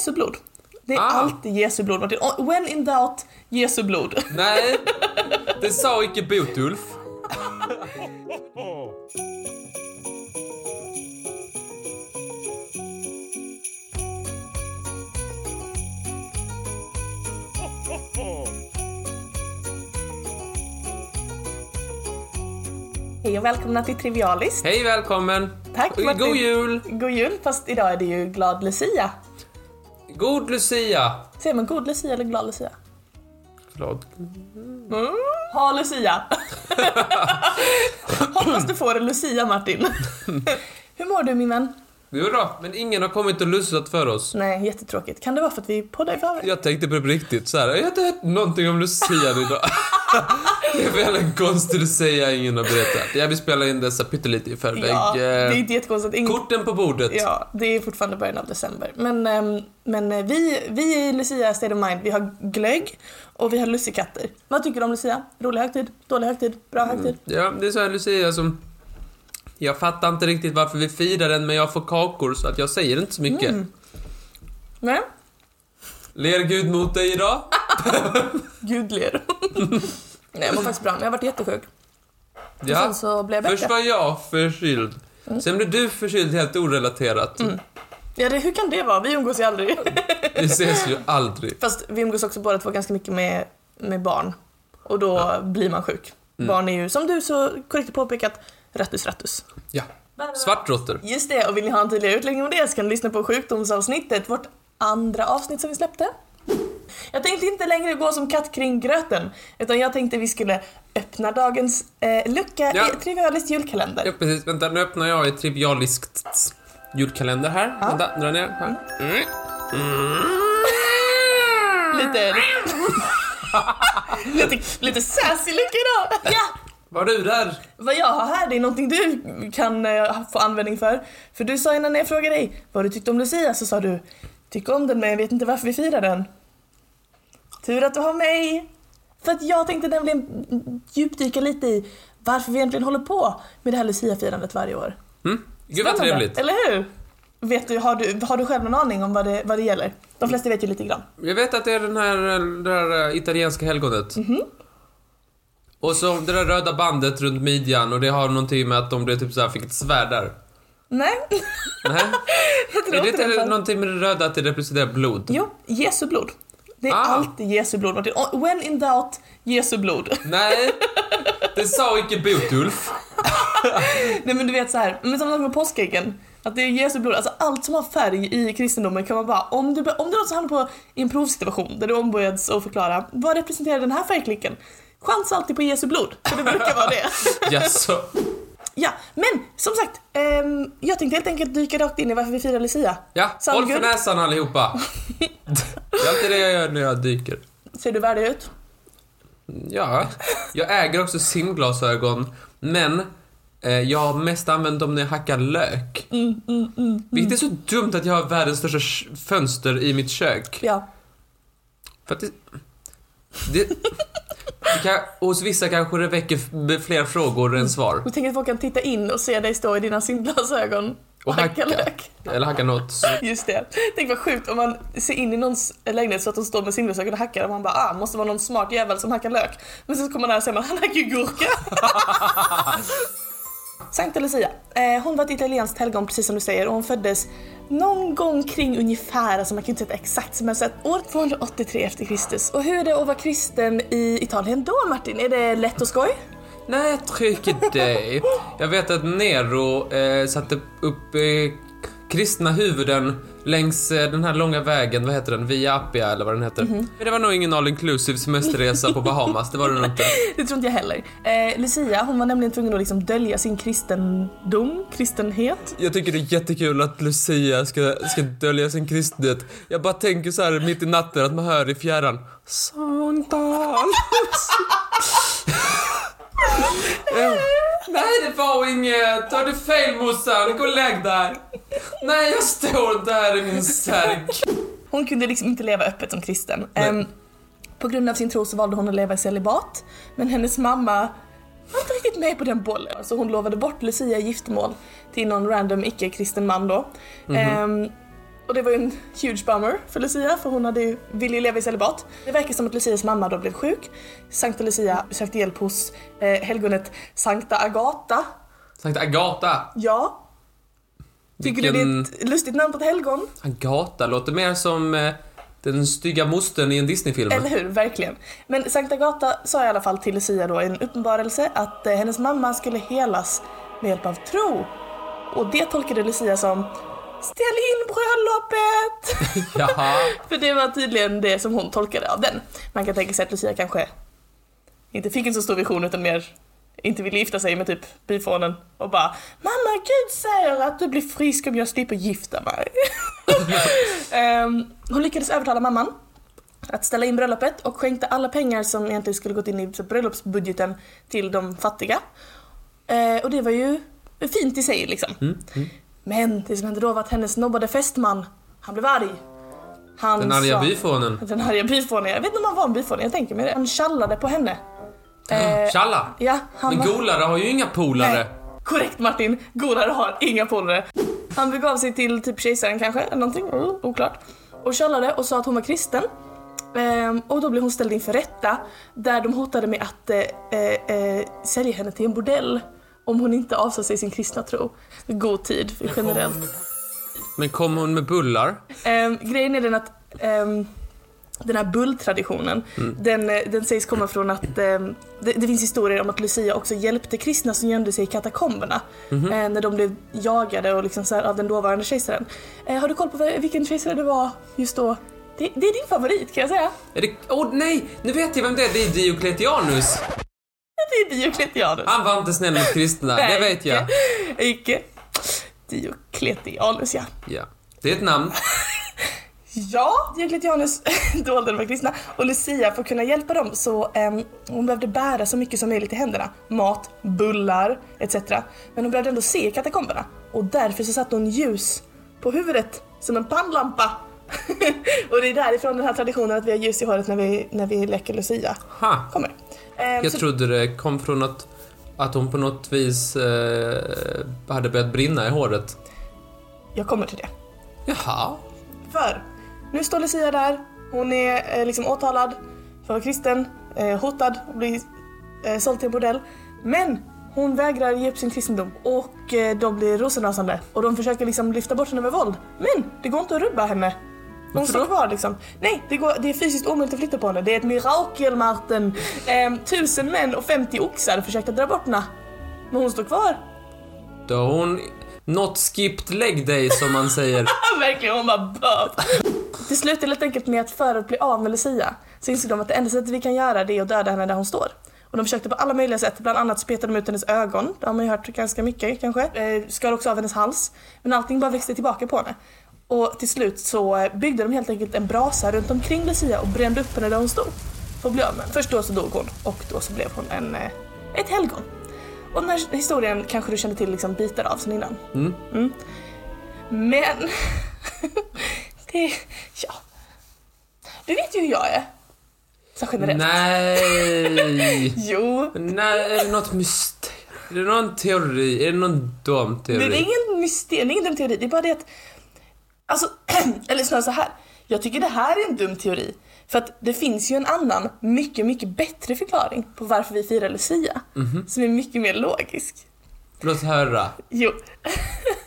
Jesu blod. Det är Ah. alltid Jesu blod Martin. When in doubt, Jesu blod. Nej, det sa icke Botulf. Hej och välkomna till Trivialist. Hej, välkommen. Tack, Martin. God jul. God jul, fast idag är det ju glad Lucia. God Lucia. Säger man god Lucia eller glad Lucia? Glad. Mm. Ha Lucia! Hoppas du får en Lucia Martin. Hur mår du min vän? Jo då, men ingen har kommit och lustat för oss. Nej, jättetråkigt. Kan det vara för att vi poddar i förväg? Jag tänkte på det på riktigt så här. jag har inte hört någonting om Lucia idag. det är väl en konstig Lucia ingen har berättat. Jag vill spela in dessa pyttelite i förväg. Ja, det är inte jättekonstigt. Ingen... Korten på bordet. Ja, det är fortfarande början av december. Men, ehm, men eh, vi, vi i Lucia State of Mind, vi har glögg och vi har lussekatter. Vad tycker du om Lucia? Rolig högtid? Dålig högtid? Bra högtid? Ja, det är så här Lucia som... Jag fattar inte riktigt varför vi firar den, men jag får kakor så att jag säger inte så mycket. Mm. Nej? Ler Gud mot dig idag? Gud ler. Nej, jag mår faktiskt bra. Jag har varit jättesjuk. Och Ja. sen så blev jag Först var jag förkyld. Sen blev du förkyld helt orelaterat. Mm. Ja, det, hur kan det vara? Vi umgås ju aldrig. Vi ses ju aldrig. Fast vi umgås också båda två ganska mycket med, med barn. Och då blir man sjuk. Mm. Barn är ju, som du så korrekt påpekat, rattus rattus. Ja. Svartråttor. Just det, och vill ni ha en tydligare utläggning om det så kan ni lyssna på sjukdomsavsnittet, vårt andra avsnitt som vi släppte. Jag tänkte inte längre gå som katt kring gröten, utan jag tänkte vi skulle öppna dagens eh, lucka Ja. i Trivialist julkalender. Ja, precis. Vänta, nu öppnar jag ett trivialiskt julkalender här. Ja. Vänta, dra ner. Här. Mm. Lite... lite, lite sassy lucka idag! Ja! Var du där? Vad jag har här, det är någonting du kan eh, få användning för. För du sa innan jag frågade dig vad du tyckte om Lucia så sa du Tycker om den men jag vet inte varför vi firar den. Tur att du har mig! För att jag tänkte nämligen djupdyka lite i varför vi egentligen håller på med det här Lucia-firandet varje år. Mm. Gud vad trevligt. Eller hur? Vet du, har, du, har du själv någon aning om vad det, vad det gäller? De flesta vet ju lite grann. Jag vet att det är den här, det här äh, italienska helgonet. Mhm. Och så det där röda bandet runt midjan och det har någonting med att de blev typ så här, fick ett svärd där. Nej, Nej. jag är det inte det. någonting med det röda att det representerar blod? Jo, Jesu blod. Det är Ah. alltid Jesu blod. When in doubt, Jesu blod. Nej, det sa icke Botulf. Nej men du vet så här, men som med påskäggen. Att det är Jesu blod, alltså allt som har färg i kristendomen kan man bara, om du, om du alltså hamnar på en provsituation där du ombeds att förklara vad representerar den här färgklicken? Chans alltid på Jesu blod, för det brukar vara det. Jaså? ja, men som sagt, ehm, jag tänkte helt enkelt dyka rakt in i varför vi firar Lucia. Ja, Sound håll för näsan allihopa. Det är alltid det jag gör när jag dyker. Ser du värdig ut? Ja, jag äger också simglasögon, men eh, jag har mest använt dem när jag hackar lök. Mm, mm, mm. Vilket är så dumt att jag har världens största fönster i mitt kök. Ja. För att det, det kan, hos vissa kanske det väcker fler frågor än svar. Och tänk att folk kan titta in och se dig stå i dina simglasögon Och hacka. lök. Eller hacka något. Just det. Tänk vad sjukt om man ser in i någons lägenhet så att de står med simglasögon och hackar och man bara ah, måste vara någon smart jävel som hackar lök. Men sen kommer man där och säger man han hackar ju gurka. Sankta Lucia. Eh, hon var ett italienskt helgon precis som du säger och hon föddes någon gång kring ungefär, alltså man kan inte säga exakt, men så att år 283 efter Kristus. Och hur är det att vara kristen i Italien då Martin? Är det lätt och skoj? Nej, jag tror inte det. Jag vet att Nero eh, satte upp eh, kristna huvuden längs eh, den här långa vägen, vad heter den? Via Appia eller vad den heter. Men det var nog ingen all inclusive semesterresa på Bahamas, det var det nog inte. Det tror inte jag heller. Eh, Lucia, hon var nämligen tvungen att liksom dölja sin kristendom, kristenhet. Jag tycker det är jättekul att Lucia ska, ska dölja sin kristenhet. Jag bara tänker så här mitt i natten att man hör i fjärran Sankta Eh, Nej, det var inget. Har du fel morsan? Gå och lägg dig. Nej, jag står här i min särk. Hon kunde liksom inte leva öppet som kristen. Ehm, på grund av sin tro så valde hon att leva i celibat. Men hennes mamma var inte riktigt med på den bollen. Så hon lovade bort Lucia i giftermål till någon random icke-kristen man då. Ehm, Och det var ju en huge bummer för Lucia för hon hade ju, ville ju leva i celibat. Det verkar som att Lucias mamma då blev sjuk. Sankta Lucia sökte hjälp hos eh, helgonet Sankta Agata. Sankta Agata. Ja. Tycker du det Vilken- är ett lustigt namn på ett helgon? Agata låter mer som eh, den stygga mostern i en Disney-film. Eller hur, verkligen. Men Sankta Agata sa i alla fall till Lucia då i en uppenbarelse att eh, hennes mamma skulle helas med hjälp av tro. Och det tolkade Lucia som Ställ in bröllopet! Jaha. För det var tydligen det som hon tolkade av den. Man kan tänka sig att Lucia kanske inte fick en så stor vision utan mer inte ville gifta sig med typ byfånen och bara Mamma Gud säger att du blir frisk om jag slipper gifta mig. Ehm, hon lyckades övertala mamman att ställa in bröllopet och skänkte alla pengar som egentligen skulle gått in i bröllopsbudgeten till de fattiga. Eh, och det var ju fint i sig liksom. Mm, mm. Men det som hände då var att hennes nobbade fästman, han blev arg. Han Den arga byfånen. Den arga byfånen, jag vet inte om han var en byfåne, jag tänker mig det. Han tjallade på henne. Eh, Tjalla! ja, han Men var... golare har ju inga polare. Nej. Korrekt Martin, Golare har inga polare. Han begav sig till typ kejsaren kanske, eller någonting, mm, oklart. Och tjallade och sa att hon var kristen. Ehm, och då blev hon ställd inför rätta där de hotade med att eh, eh, eh, sälja henne till en bordell om hon inte avsade sig sin kristna tro. God tid generellt. Men kom hon med bullar? Ehm, grejen är den att ehm, den här bulltraditionen, den, eh, den sägs komma från att ehm, det, det finns historier om att Lucia också hjälpte kristna som gömde sig i katakomberna eh, när de blev jagade och liksom så här, av den dåvarande kejsaren. Eh, har du koll på vilken kejsare det var just då? Det, det är din favorit kan jag säga. Är det... Åh nej! Nu vet jag vem det är. Det är Diocletianus. Det är Diocletianus. Han var inte snäll mot kristna, det Nej, vet jag. Icke. Diocletianus ja. Ja. Det är ett namn. Ja, Diocletianus dolde de var kristna och Lucia för att kunna hjälpa dem så um, hon behövde bära så mycket som möjligt i händerna. Mat, bullar etc. Men hon behövde ändå se katakomberna och därför så satte hon ljus på huvudet som en pannlampa. och det är därifrån den här traditionen att vi har ljus i håret när vi, när vi leker Lucia Ha. kommer. Ehm, Jag så- trodde det kom från att, att hon på något vis eh, hade börjat brinna i håret. jag kommer till det. Jaha. För nu står Lucia där, hon är eh, liksom åtalad för kristen, eh, hotad att bli eh, såld till en bordell. Men hon vägrar ge upp sin kristendom och eh, de blir rosenrasande och de försöker liksom lyfta bort henne med våld. Men det går inte att rubba henne. Hon Varför står då? kvar liksom. Nej, det, går, det är fysiskt omöjligt att flytta på henne. Det är ett mirakel Martin. Ehm, tusen män och 50 oxar försökte dra bort henne. Men hon står kvar. Då har hon not skipped leg day som man säger. Verkligen, hon bara böp. Det slutar helt enkelt med att för att bli av med Lucia så insåg de att det enda sättet vi kan göra det är att döda henne där hon står. Och de försökte på alla möjliga sätt, bland annat spetade de ut hennes ögon, det har man ju hört ganska mycket kanske. Eh, skar också av hennes hals. Men allting bara växte tillbaka på henne. Och till slut så eh, byggde de helt enkelt en brasa runt omkring Lucia och brände upp henne där hon stod. För att bli av med henne. Först då så dog hon och då så blev hon en, eh, ett helgon. Och den här historien kanske du kände till liksom bitar av sen innan. Mm. Men... det... Ja. Du vet ju hur jag är. Så generellt. Nej! Jo. Nej, är det något mysterium? Är det någon teori? Är det någon dum Det är teori? ingen mysterium, det är ingen dum teori. Det är bara det att... Alltså, eller snarare så här. Jag tycker det här är en dum teori. För att det finns ju en annan, mycket, mycket bättre förklaring på varför vi firar Lucia. Som är mycket mer logisk. Låt höra. Jo.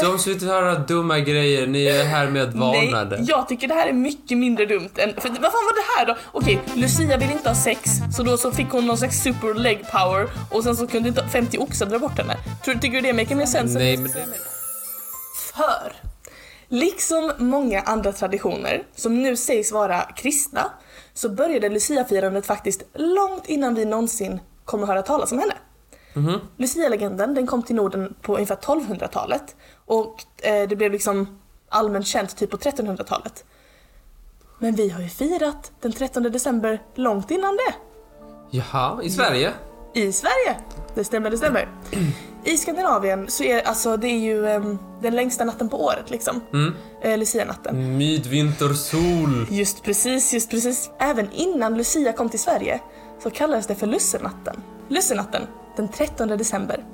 De som vill höra dumma grejer, ni är härmed varnade. Nej, jag tycker det här är mycket mindre dumt än... För vad fan var det här då? Okej, Lucia vill inte ha sex, så då så fick hon någon slags super leg power och sen så kunde inte 50 oxar dra bort henne. Tror, tycker du det maker mer sense? Nej, men. För, liksom många andra traditioner som nu sägs vara kristna, så började Lucia-firandet faktiskt långt innan vi någonsin kommer höra talas om henne. Lucia-legenden den kom till Norden på ungefär 1200-talet och eh, det blev liksom allmänt känt typ på 1300-talet. Men vi har ju firat den 13 december långt innan det. Jaha, i Sverige? I Sverige! Det stämmer, det stämmer. I Skandinavien så är alltså, det är ju em, den längsta natten på året liksom. Mm. Eh, Lucia-natten. Midvintersol. Just precis, just precis. Även innan Lucia kom till Sverige så kallades det för Lussenatten. Lussenatten, den 13 december,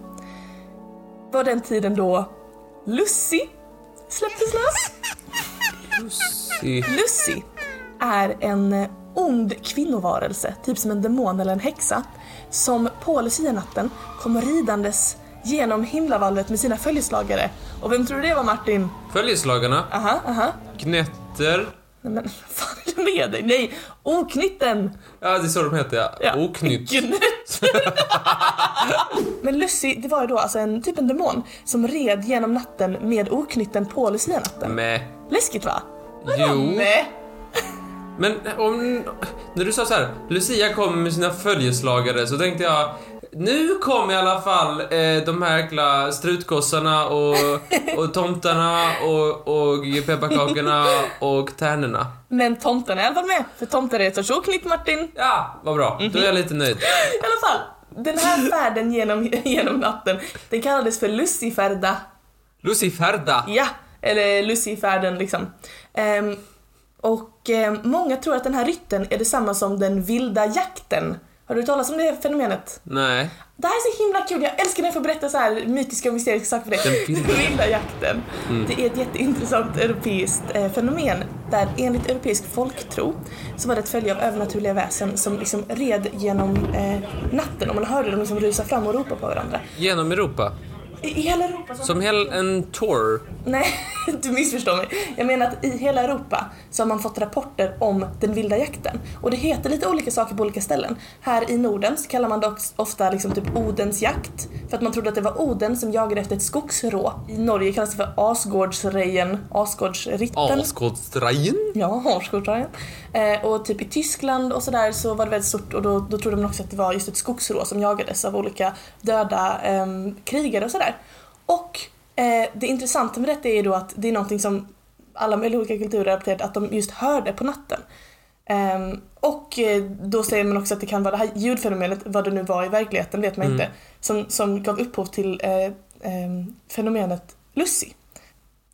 var den tiden då Lussi släpptes lös. Lucy. Lucy är en eh, ond kvinnovarelse, typ som en demon eller en häxa, som på lucianatten kommer ridandes genom himlavalvet med sina följeslagare. Och vem tror du det var Martin? Följeslagarna. Aha, aha. Gnetter. Nej men vad fan är det med dig? Nej, oknytten! Ja, det är så de heter ja. Ja. Oknytt. Men Lucy, det var ju då alltså en typ en demon som red genom natten med oknytten på lucianatten. Med. Läskigt va? Jo. Nej. Men om, när du sa så här, Lucia kommer med sina följeslagare så tänkte jag nu kom i alla fall eh, de här äckla strutgossarna och, och tomtarna och, och pepparkakorna och tärnorna. Men tomten är i alla fall med, för tomten är ett sorts oknytt Martin. Ja, vad bra. Då är jag lite nöjd. I alla fall, den här färden genom, genom natten, den kallades för Luciferda. Luciferda. Ja, eller Lucifärden liksom. Ehm, och ehm, många tror att den här rytten är detsamma som den vilda jakten. Har du hört talas om det fenomenet? Nej. Det här är så himla kul, jag älskar när jag får berätta så här mytiska och mysteriska saker för dig. Den vilda- jakten. Det är ett jätteintressant europeiskt eh, fenomen där enligt europeisk folktro så var det ett följe av övernaturliga väsen som liksom red genom eh, natten och man hörde dem liksom rusa fram och ropa på varandra. Genom Europa. I, i hela Europa så Som hel, en tour. Nej, du missförstår mig. Jag menar att i hela Europa så har man fått rapporter om den vilda jakten. Och det heter lite olika saker på olika ställen. Här i Norden så kallar man det ofta liksom typ Odens jakt. För att man trodde att det var Oden som jagade efter ett skogsrå. I Norge kallas det för Asgårdsrejen, Asgårdsritten. Asgårdsdrajen. Ja, Asgårdsrejen. Eh, och typ i Tyskland och sådär så var det väldigt stort och då, då trodde man också att det var just ett skogsrå som jagades av olika döda ehm, krigare och sådär. Och eh, det intressanta med detta är ju då att det är någonting som alla möjliga olika kulturer rapporterat att de just hörde på natten. Ehm, och eh, då säger man också att det kan vara det här ljudfenomenet, vad det nu var i verkligheten vet man Mm. inte, som, som gav upphov till eh, ehm, fenomenet Lucy.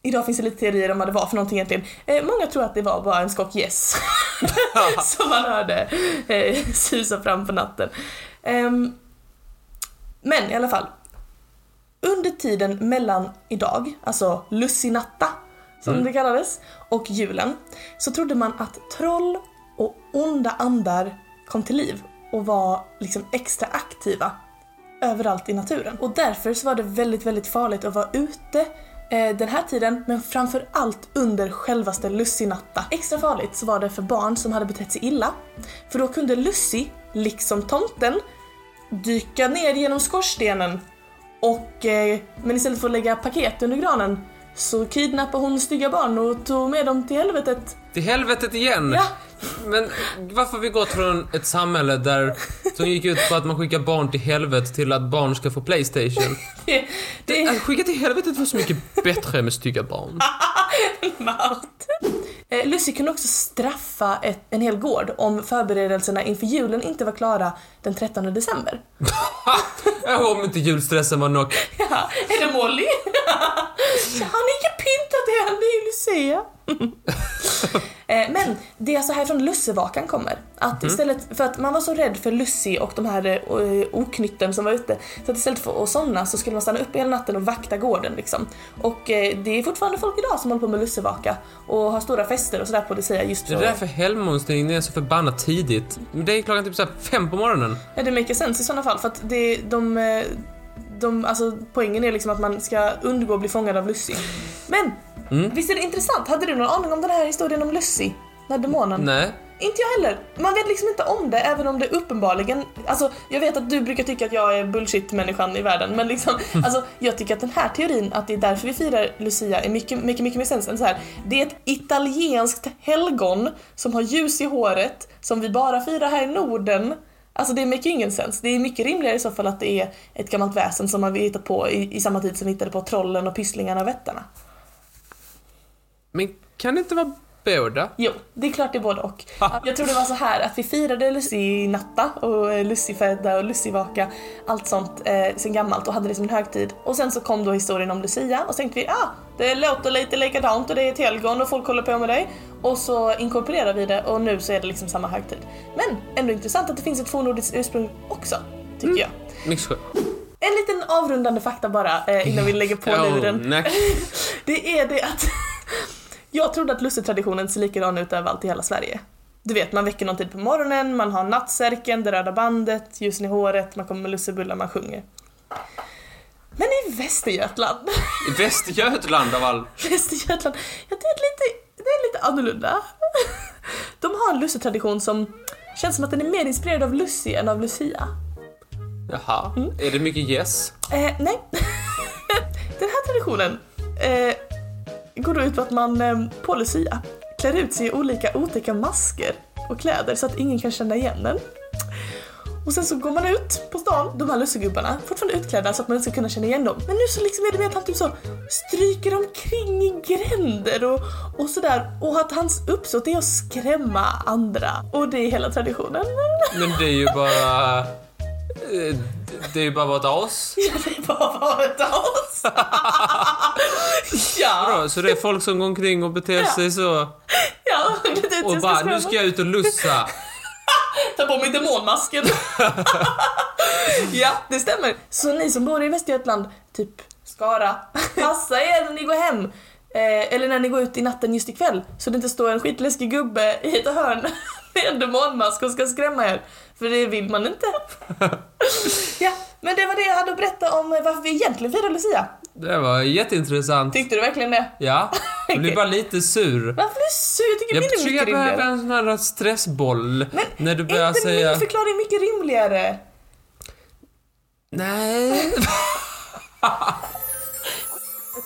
Idag finns det lite teorier om vad det var för någonting egentligen. Eh, många tror att det var bara en skock gäss som man hörde eh, susa fram på natten. Ehm, men i alla fall. Under tiden mellan idag, alltså lussinatta som Mm. det kallades, och julen så trodde man att troll och onda andar kom till liv och var liksom extra aktiva överallt i naturen. Och därför så var det väldigt, väldigt farligt att vara ute eh, den här tiden, men framför allt under självaste lussinatta. Extra farligt så var det för barn som hade betett sig illa, för då kunde Lucy, liksom tomten, dyka ner genom skorstenen och, eh, men istället för att lägga paket under granen så kidnappade hon stygga barn och tog med dem till helvetet. Till helvetet igen! Ja, Men varför har vi gått från ett samhälle där som gick ut på att man skickar barn till helvetet till att barn ska få Playstation? det, det Att skicka till helvetet var så mycket bättre med stygga barn. Mart. Eh, Lucy kunde också straffa ett, en hel gård om förberedelserna inför julen inte var klara den 13 december. Om inte julstressen var nog. Ja, är det Molly? Har ni inte pyntat än? Det är ju Lucia. Eh, Men det är alltså härifrån lussevakan kommer. Att istället för att man var så rädd för Lucy och de här eh, oknytten som var ute, så att istället för att somna så skulle man stanna uppe hela natten och vakta gården liksom. Och eh, det är fortfarande folk idag som håller på med lussevaka och har stora fester och sådär på det säger just Det är för därför helgmånsningen är så förbannat tidigt. Det är klockan typ så här fem på morgonen. Ja, det maker sense i sådana fall för att det, de, de, alltså poängen är liksom att man ska undgå att bli fångad av Lucy. Men, Mm. visst är det intressant? Hade du någon aning om den här historien om Lucy? Demonen? Nej. Inte jag heller. Man vet liksom inte om det även om det uppenbarligen, alltså jag vet att du brukar tycka att jag är bullshit-människan i världen men liksom, alltså jag tycker att den här teorin att det är därför vi firar Lucia är mycket, mycket, mycket mer sens än så här. Det är ett italienskt helgon som har ljus i håret som vi bara firar här i Norden. Alltså det make ingen sens. Det är mycket rimligare i så fall att det är ett gammalt väsen som man hittat på i, i samma tid som vi hittade på trollen och pysslingarna och vättarna. Men kan det inte vara båda? Jo, det är klart det är både och. Jag tror det var så här att vi firade Lucy-natta och eh, Lucy-födda och Lucy-vaka, allt sånt eh, sen gammalt och hade det som en högtid. Och sen så kom då historien om Lucia och så tänkte vi ah, det låter lite likadant och det är ett helgon och folk håller på med det. Och så inkorporerade vi det och nu så är det liksom samma högtid. Men ändå intressant att det finns ett fornnordiskt ursprung också, tycker jag. Mycket. En liten avrundande fakta bara eh, innan vi lägger på luren. nej. Det är det att jag trodde att lussetraditionen ser likadan ut överallt i hela Sverige. Du vet, man väcker någon tid på morgonen, man har nattsärken, det röda bandet, ljusen i håret, man kommer med lussebullar, man sjunger. Men i Västergötland, I Västergötland av all... Västergötland, ja det är lite, det är lite annorlunda. De har en lussetradition som känns som att den är mer inspirerad av Lucy än av Lucia. Jaha. Är det mycket yes? Eh, nej. Den här traditionen eh, går då ut på att man eh, på Lucia klär ut sig i olika otäcka masker och kläder så att ingen kan känna igen en. Och sen så går man ut på stan, de här lussegubbarna, fortfarande utklädda så att man inte ska kunna känna igen dem. Men nu så liksom är det med att han typ så stryker omkring i gränder och, och sådär. Och att hans uppsåt är att skrämma andra. Och det är hela traditionen. Men det är ju bara... eh, Det är ju bara ett as. Ja, det är bara varit oss. ja, Bra, så det är folk som går omkring och beter Ja. sig så ja. Det och bara nu ska jag ut och lussa. Ta på mig demonmasken. ja, det stämmer. Så ni som bor i Västergötland, typ Skara, passa er när ni går hem. Eh, eller när ni går ut i natten just ikväll, så det inte står en skitläskig gubbe i ett hörn med en demonmask och ska skrämma er. För det vill man inte. ja, men det var det jag hade att berätta om varför vi egentligen firar Lucia. Det var jätteintressant. Tyckte du verkligen det? Ja, jag blir bara lite sur. Varför är du sur? Jag tycker Jag min är mycket jag behöver rimligare. en sån här stressboll. Men när du börjar inte säga... min förklaring mycket rimligare? Nej.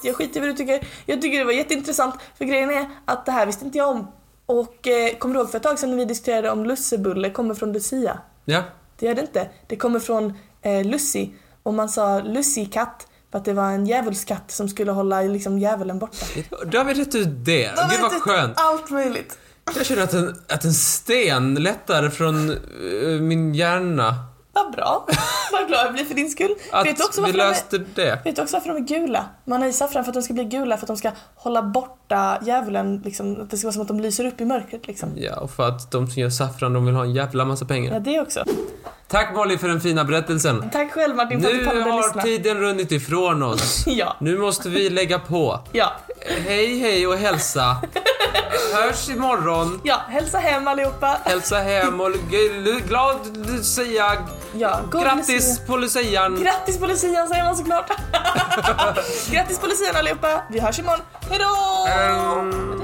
Jag skiter i vad du tycker. Jag tycker det var jätteintressant för grejen är att det här visste inte jag om. Och eh, kommer du ihåg för ett tag sedan när vi diskuterade om lussebulle kommer från Lucia? Ja. Det gör det inte. Det kommer från eh, Lucy och man sa lussikatt för att det var en djävulskatt som skulle hålla liksom djävulen borta. Då har vi rätt ut det. Gud vad skönt. Allt möjligt. Jag känner att en, att en sten lättar från eh, min hjärna. Vad bra. Vad glad jag blir för din skull. Att vet, du också vi varför de är, löste det. vet du också varför de är gula? Man har i saffran för att de ska bli gula för att de ska hålla borta djävulen. Liksom, att det ska vara som att de lyser upp i mörkret. Liksom. Ja, och för att de som gör saffran, de vill ha en jävla massa Ja, pengar. det också. Tack Molly för den fina berättelsen. Tack själv Martin för att Nu du pallade har lyssna. tiden runnit ifrån oss. Ja, Nu måste vi lägga på. ja. Hej, hej och hälsa. Hörs imorgon. Ja, hälsa hem allihopa. Hälsa hem och glad Lucia. Ja, Grattis Lucia. på lucian. Grattis på lucian säger man såklart. Grattis på lucian allihopa. Vi hörs imorgon. Hejdå! Ehm.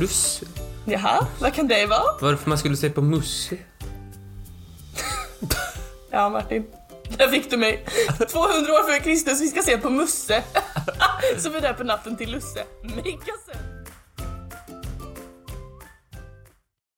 Lucia. Jaha, vad kan det vara? Varför man skulle se på Musse? Ja, Martin. Där fick du mig. 200 år före Kristus, vi ska se på Musse. Är där på natten till Lusse. Mega söt.